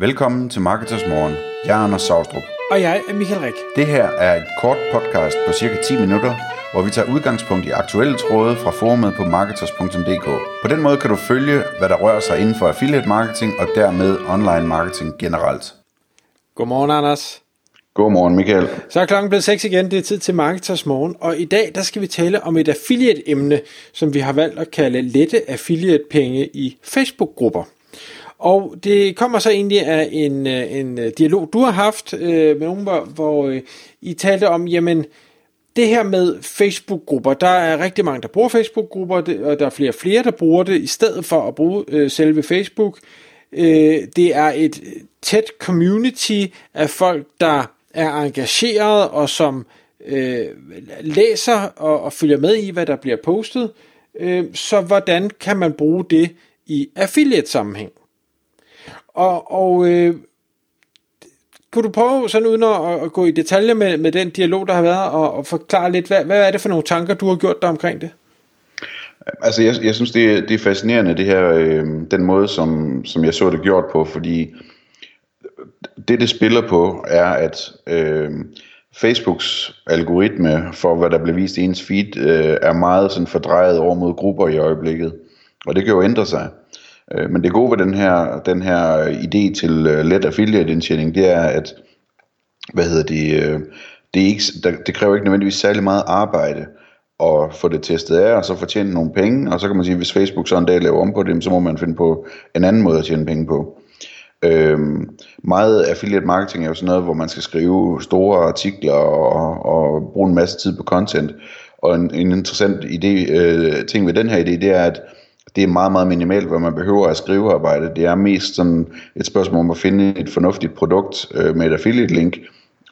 Velkommen til Marketers Morgen. Jeg er Anders Saustrup. Og jeg er Michael Rik. Det her er et kort podcast på cirka 10 minutter, hvor vi tager udgangspunkt i aktuelle tråde fra forumet på marketers.dk. På den måde kan du følge, hvad der rører sig inden for affiliate marketing og dermed online marketing generelt. Godmorgen, Anders. Godmorgen, Michael. Så er klokken blevet 6 igen. Det er tid til Marketers Morgen. Og i dag der skal vi tale om et affiliate-emne, som vi har valgt at kalde lette affiliate-penge i Facebook-grupper. Og det kommer så egentlig af en, øh, en øh, dialog, du har haft øh, med nogen, hvor, hvor øh, I talte om, jamen, det her med Facebook-grupper, der er rigtig mange, der bruger Facebook-grupper, og der er flere og flere, der bruger det, i stedet for at bruge øh, selve Facebook. Øh, det er et tæt community af folk, der er engageret og som øh, læser og, og følger med i, hvad der bliver postet. Øh, så hvordan kan man bruge det i affiliate-sammenhæng? Og, og øh, kunne du prøve sådan uden at, at gå i detaljer med, med den dialog, der har været, og, og forklare lidt, hvad, hvad er det for nogle tanker, du har gjort dig omkring det? Altså, jeg, jeg synes, det, det er fascinerende, det her, øh, den måde, som, som jeg så det gjort på, fordi det, det spiller på, er, at øh, Facebooks algoritme for, hvad der bliver vist i ens feed, øh, er meget sådan fordrejet over mod grupper i øjeblikket. Og det kan jo ændre sig. Øh, men det gode ved den her, den her øh, idé til øh, let affiliate indtjening, det er, at hvad hedder det, øh, det, er ikke, der, det kræver ikke nødvendigvis særlig meget arbejde at få det testet af, og så fortjene nogle penge, og så kan man sige, hvis Facebook så en dag laver om på det, så må man finde på en anden måde at tjene penge på. Øhm, meget affiliate marketing er jo sådan noget, hvor man skal skrive store artikler og, og bruge en masse tid på content. Og en, en interessant idé, øh, ting ved den her idé, det er, at det er meget, meget minimalt, hvad man behøver at skrive arbejde. Det er mest sådan et spørgsmål om at finde et fornuftigt produkt øh, med et affiliate link,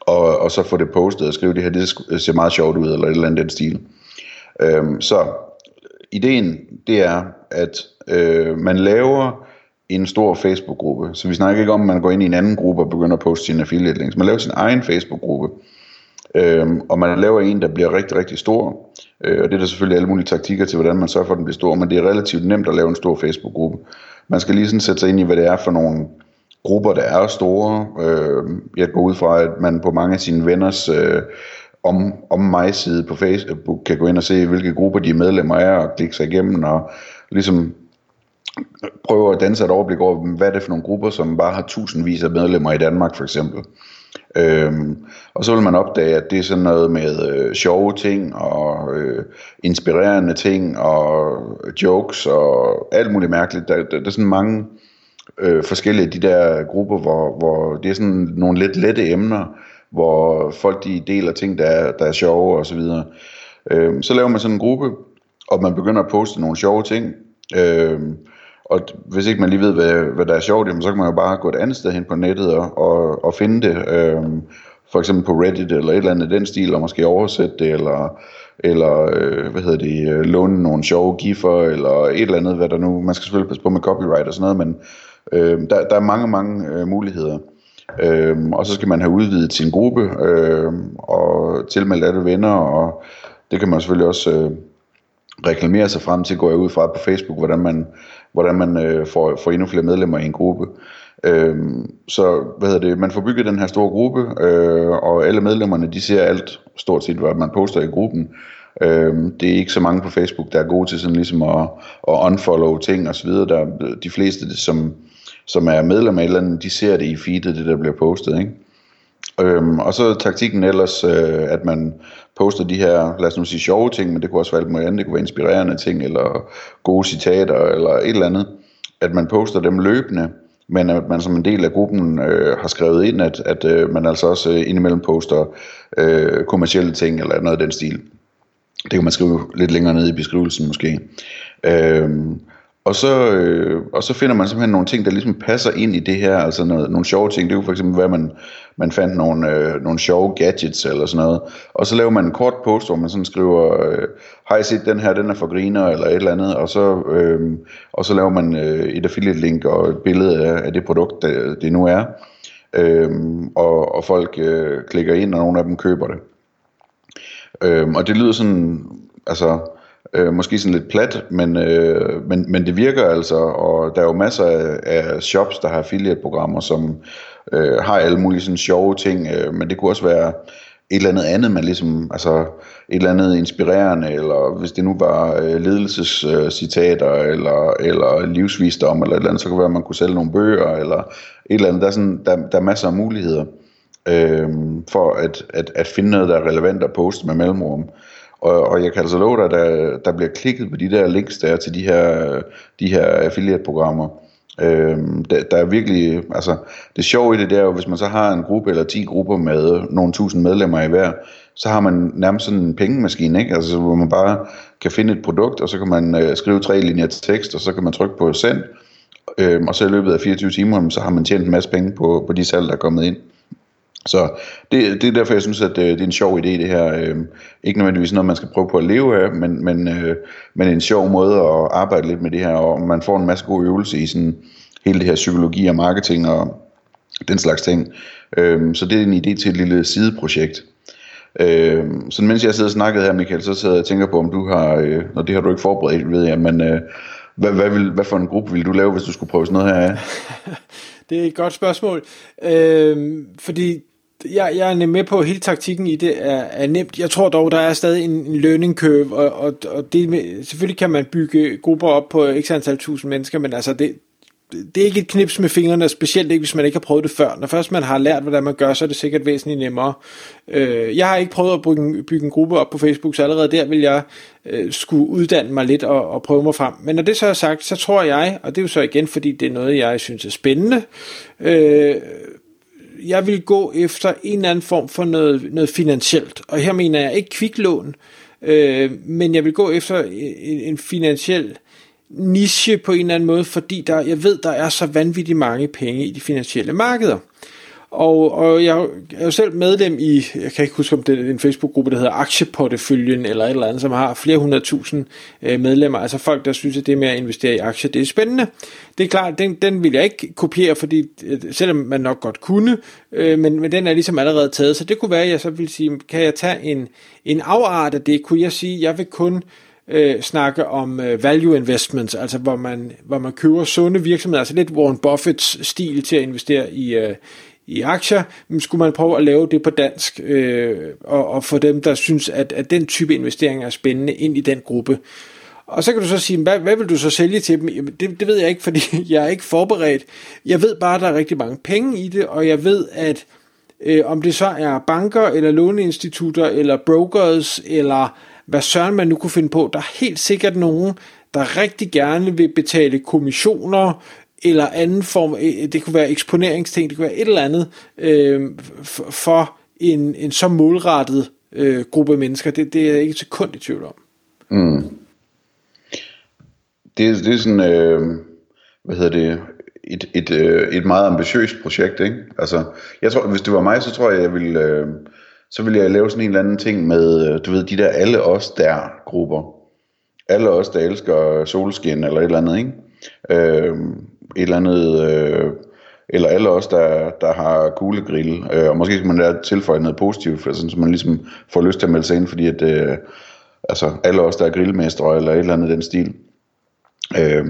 og, og så få det postet og skrive det her, det ser meget sjovt ud, eller et eller andet den stil. Øhm, så ideen, det er, at øh, man laver en stor Facebook-gruppe. Så vi snakker ikke om, at man går ind i en anden gruppe og begynder at poste sine affiliate links. Man laver sin egen Facebook-gruppe. Øhm, og man laver en, der bliver rigtig, rigtig stor. Øh, og det er der selvfølgelig alle mulige taktikker til, hvordan man sørger for, at den bliver stor. Men det er relativt nemt at lave en stor Facebook-gruppe. Man skal lige sådan sætte sig ind i, hvad det er for nogle grupper, der er store. Øh, jeg går ud fra, at man på mange af sine venners øh, om, om mig side på Facebook øh, kan gå ind og se, hvilke grupper de medlemmer er, og klikke sig igennem, og ligesom prøve at danse et overblik over, hvad er det for nogle grupper, som bare har tusindvis af medlemmer i Danmark for eksempel. Øhm, og så vil man opdage, at det er sådan noget med øh, sjove ting og øh, inspirerende ting og øh, jokes og alt muligt mærkeligt. Der, der, der er sådan mange øh, forskellige de der grupper, hvor, hvor det er sådan nogle lidt lette emner, hvor folk de deler ting, der er, der er sjove og så videre. Øhm, så laver man sådan en gruppe, og man begynder at poste nogle sjove ting. Øhm, og hvis ikke man lige ved, hvad, hvad der er sjovt, jamen, så kan man jo bare gå et andet sted hen på nettet og, og, og finde det. Øhm, for eksempel på Reddit eller et eller andet den stil, og måske oversætte det, eller, eller øh, hvad hedder det, øh, låne nogle sjove giffer, eller et eller andet, hvad der nu, man skal selvfølgelig passe på med copyright og sådan noget, men øh, der, der er mange, mange øh, muligheder. Øhm, og så skal man have udvidet sin gruppe, øh, og tilmeldt alle venner, og det kan man selvfølgelig også øh, reklamere sig frem til, går jeg ud fra på Facebook, hvordan man, hvordan man øh, får, får endnu flere medlemmer i en gruppe. Øh, så hvad hedder det, man får bygget den her store gruppe, øh, og alle medlemmerne de ser alt stort set, hvad man poster i gruppen. Øh, det er ikke så mange på Facebook, der er gode til sådan ligesom at, at unfollow ting og så videre. Der, de fleste, som, som er medlem af et eller andet, de ser det i feedet, det der bliver postet. Ikke? Øhm, og så taktikken ellers, øh, at man poster de her, lad os nu sige sjove ting, men det kunne også være alt muligt andet, det kunne være inspirerende ting, eller gode citater, eller et eller andet, at man poster dem løbende, men at man som en del af gruppen øh, har skrevet ind, at, at øh, man altså også øh, indimellem poster øh, kommersielle ting, eller noget af den stil. Det kan man skrive lidt længere ned i beskrivelsen måske. Øhm, og så, øh, og så finder man simpelthen nogle ting, der ligesom passer ind i det her, altså noget, nogle sjove ting. Det kunne for eksempel være, at man, man fandt nogle, øh, nogle sjove gadgets eller sådan noget. Og så laver man en kort post, hvor man sådan skriver, øh, har I set den her, den er for griner, eller et eller andet. Og så, øh, og så laver man øh, et affiliate link og et billede af, af det produkt, det, det nu er. Øh, og, og folk øh, klikker ind, og nogle af dem køber det. Øh, og det lyder sådan, altså Øh, måske sådan lidt plat, men, øh, men, men det virker altså, og der er jo masser af, af shops, der har affiliate-programmer, som øh, har alle mulige sådan sjove ting, øh, men det kunne også være et eller andet andet, man ligesom, altså et eller andet inspirerende, eller hvis det nu var øh, ledelsescitater, øh, eller, eller livsvisdom, eller et eller andet, så kunne det være, at man kunne sælge nogle bøger, eller et eller andet. Der er, sådan, der, der er masser af muligheder øh, for at, at, at finde noget, der er relevant at poste med mellemrum. Og, og jeg kan altså love dig, at der, der bliver klikket på de der links der til de her, de her affiliate-programmer. Øhm, der, der er virkelig, altså det sjove i det, det er jo, hvis man så har en gruppe eller 10 grupper med nogle tusind medlemmer i hver, så har man nærmest sådan en pengemaskine, ikke? Altså, hvor man bare kan finde et produkt, og så kan man øh, skrive tre linjer tekst, og så kan man trykke på send, øhm, og så i løbet af 24 timer, så har man tjent en masse penge på, på de salg, der er kommet ind. Så det, det er derfor, jeg synes, at øh, det er en sjov idé, det her. Øh, ikke nødvendigvis noget, man skal prøve på at leve af, men, men, øh, men en sjov måde at arbejde lidt med det her, og man får en masse god øvelse i sådan hele det her psykologi og marketing og den slags ting. Øh, så det er en idé til et lille sideprojekt. Øh, så mens jeg sidder og snakkede her, Michael, så sidder jeg og tænker på, om du har, øh, og det har du ikke forberedt, ved jeg, men øh, hvad, hvad, vil, hvad for en gruppe vil du lave, hvis du skulle prøve sådan noget her af? det er et godt spørgsmål, øh, fordi jeg, jeg er med på, at hele taktikken i det er, er nemt. Jeg tror dog, der er stadig en, en learning curve, og, og, og det, med, selvfølgelig kan man bygge grupper op på x antal tusind mennesker, men altså det, det er ikke et knips med fingrene, specielt ikke, hvis man ikke har prøvet det før. Når først man har lært, hvordan man gør, så er det sikkert væsentligt nemmere. Øh, jeg har ikke prøvet at bygge en, bygge en gruppe op på Facebook, så allerede der vil jeg øh, skulle uddanne mig lidt og, og prøve mig frem. Men når det så er sagt, så tror jeg, og det er jo så igen, fordi det er noget, jeg synes er spændende, øh, jeg vil gå efter en eller anden form for noget, noget finansielt. Og her mener jeg ikke kviklån, øh, men jeg vil gå efter en, en finansiel niche på en eller anden måde, fordi der, jeg ved, der er så vanvittigt mange penge i de finansielle markeder. Og, og jeg er jo selv medlem i, jeg kan ikke huske om det er en Facebook-gruppe, der hedder Aktieporteføljen eller et eller andet, som har flere hundredtusind øh, medlemmer. Altså folk, der synes, at det med at investere i aktier, det er spændende. Det er klart, den, den vil jeg ikke kopiere, fordi øh, selvom man nok godt kunne, øh, men, men den er ligesom allerede taget. Så det kunne være, at jeg så vil sige, kan jeg tage en, en afart af det? Kunne jeg sige, jeg vil kun øh, snakke om øh, value investments, altså hvor man, hvor man køber sunde virksomheder, altså lidt Warren Buffets stil til at investere i, øh, i aktier, men skulle man prøve at lave det på dansk, øh, og, og få dem, der synes, at, at den type investering er spændende, ind i den gruppe. Og så kan du så sige, hvad, hvad vil du så sælge til dem? Jamen, det, det ved jeg ikke, fordi jeg er ikke forberedt. Jeg ved bare, at der er rigtig mange penge i det, og jeg ved, at øh, om det så er banker, eller låneinstitutter, eller brokers, eller hvad søren man nu kunne finde på, der er helt sikkert nogen, der rigtig gerne vil betale kommissioner, eller anden form, øh, det kunne være eksponeringsting, det kunne være et eller andet, øh, for en, en så målrettet øh, gruppe mennesker. Det, det er jeg ikke et sekund i tvivl om. Mm. Det, det er sådan, øh, hvad hedder det, et, et, øh, et meget ambitiøst projekt, ikke? Altså, jeg tror, hvis det var mig, så tror jeg, jeg ville, øh, så ville jeg lave sådan en eller anden ting med, øh, du ved, de der alle os der grupper. Alle os, der elsker solskin eller et eller andet, ikke? Øh, et eller andet, øh, eller alle os, der, der har kuglegrill, øh, og måske skal man der tilføje noget positivt, for sådan, så man ligesom får lyst til at melde sig ind, fordi at, øh, altså alle os, der er grillmestre, eller et eller andet den stil. Øh,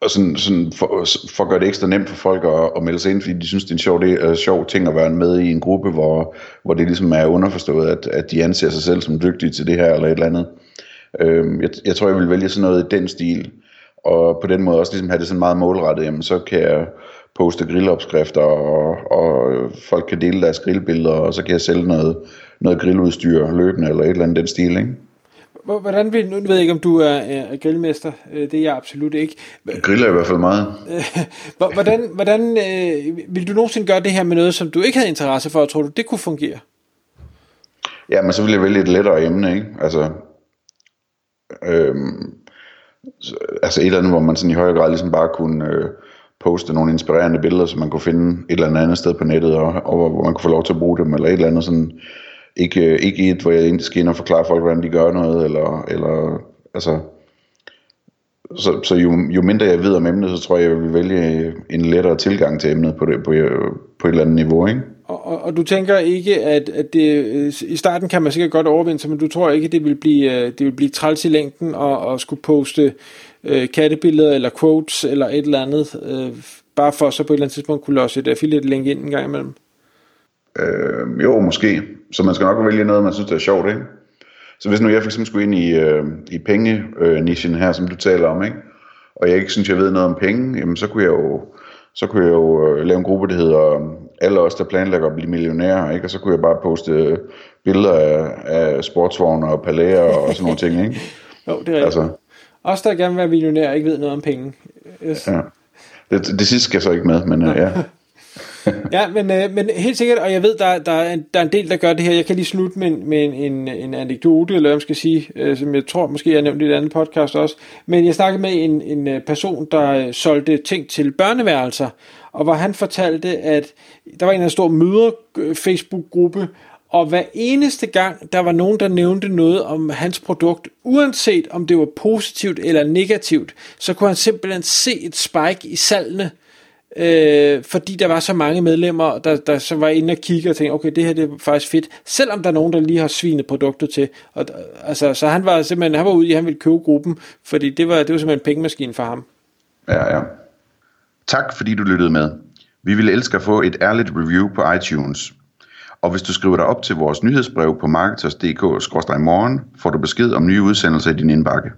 og sådan, sådan for, for at gøre det ekstra nemt for folk at, at melde sig ind, fordi de synes, det er en sjov, det er øh, sjov ting at være med i en gruppe, hvor, hvor det ligesom er underforstået, at, at de anser sig selv som dygtige til det her, eller et eller andet. Øh, jeg, jeg tror, jeg vil vælge sådan noget i den stil, og på den måde også ligesom have det sådan meget målrettet, jamen så kan jeg poste grillopskrifter, og, og folk kan dele deres grillbilleder, og så kan jeg sælge noget, noget grilludstyr løbende, eller et eller andet den stil, ikke? Hvordan vil, nu ved jeg ikke, om du er, er grillmester, øh, det er jeg absolut ikke. Jeg griller i hvert fald meget. hvordan, hvordan øh, vil du nogensinde gøre det her med noget, som du ikke havde interesse for, og tror du, det kunne fungere? Ja, men så vil jeg vælge et lettere emne, ikke? Altså, øhm, altså et eller andet, hvor man sådan i højere grad ligesom bare kunne øh, poste nogle inspirerende billeder, som man kunne finde et eller andet sted på nettet, og, og hvor man kunne få lov til at bruge dem, eller et eller andet sådan, ikke, øh, ikke et, hvor jeg egentlig skal ind og forklare folk, hvordan de gør noget, eller, eller altså, så, så jo, jo mindre jeg ved om emnet, så tror jeg, jeg vil vælge en lettere tilgang til emnet på, det, på, øh, på et eller andet niveau, ikke? Og, og, og du tænker ikke, at, at det, øh, i starten kan man sikkert godt overvinde sig, men du tror ikke, det vil blive, øh, det vil blive træls i længden og, og skulle poste øh, kattebilleder eller quotes eller et eller andet, øh, bare for så på et eller andet tidspunkt kunne låse et affiliate link ind en gang imellem? Øh, jo, måske. Så man skal nok vælge noget, man synes, det er sjovt, ikke? Så hvis nu jeg for eksempel skulle ind i, øh, i penge-nichen her, som du taler om, ikke? og jeg ikke synes, jeg ved noget om penge, jamen så kunne jeg jo, så kunne jeg jo øh, lave en gruppe, der hedder alle os, der planlægger at blive millionærer, ikke? og så kunne jeg bare poste billeder af, af sportsvogne og palæer og sådan nogle ting. Ikke? jo, det er rigtigt. Altså, os, der gerne vil være millionær, ikke ved noget om penge. Yes. Ja. Det, det sidste skal jeg så ikke med, men ja. ja, men, øh, men helt sikkert, og jeg ved, der, der, er en, der er en del, der gør det her. Jeg kan lige slutte med, med en, en, en anekdote, eller hvad man skal sige, øh, som jeg tror måske, jeg har nævnt i et andet podcast også. Men jeg snakkede med en, en øh, person, der øh, solgte ting til børneværelser, og hvor han fortalte, at der var en af stor møder-Facebook-gruppe, øh, og hver eneste gang, der var nogen, der nævnte noget om hans produkt, uanset om det var positivt eller negativt, så kunne han simpelthen se et spike i salgene, øh, øh, fordi der var så mange medlemmer, der, der så var inde og kigge og tænkte, okay, det her det er faktisk fedt, selvom der er nogen, der lige har svinet produkter til. Og, altså, så han var simpelthen, han var ude i, at han ville købe gruppen, fordi det var, det var simpelthen en pengemaskine for ham. Ja, ja. Tak fordi du lyttede med. Vi ville elske at få et ærligt review på iTunes. Og hvis du skriver dig op til vores nyhedsbrev på marketers.dk-morgen, får du besked om nye udsendelser i din indbakke.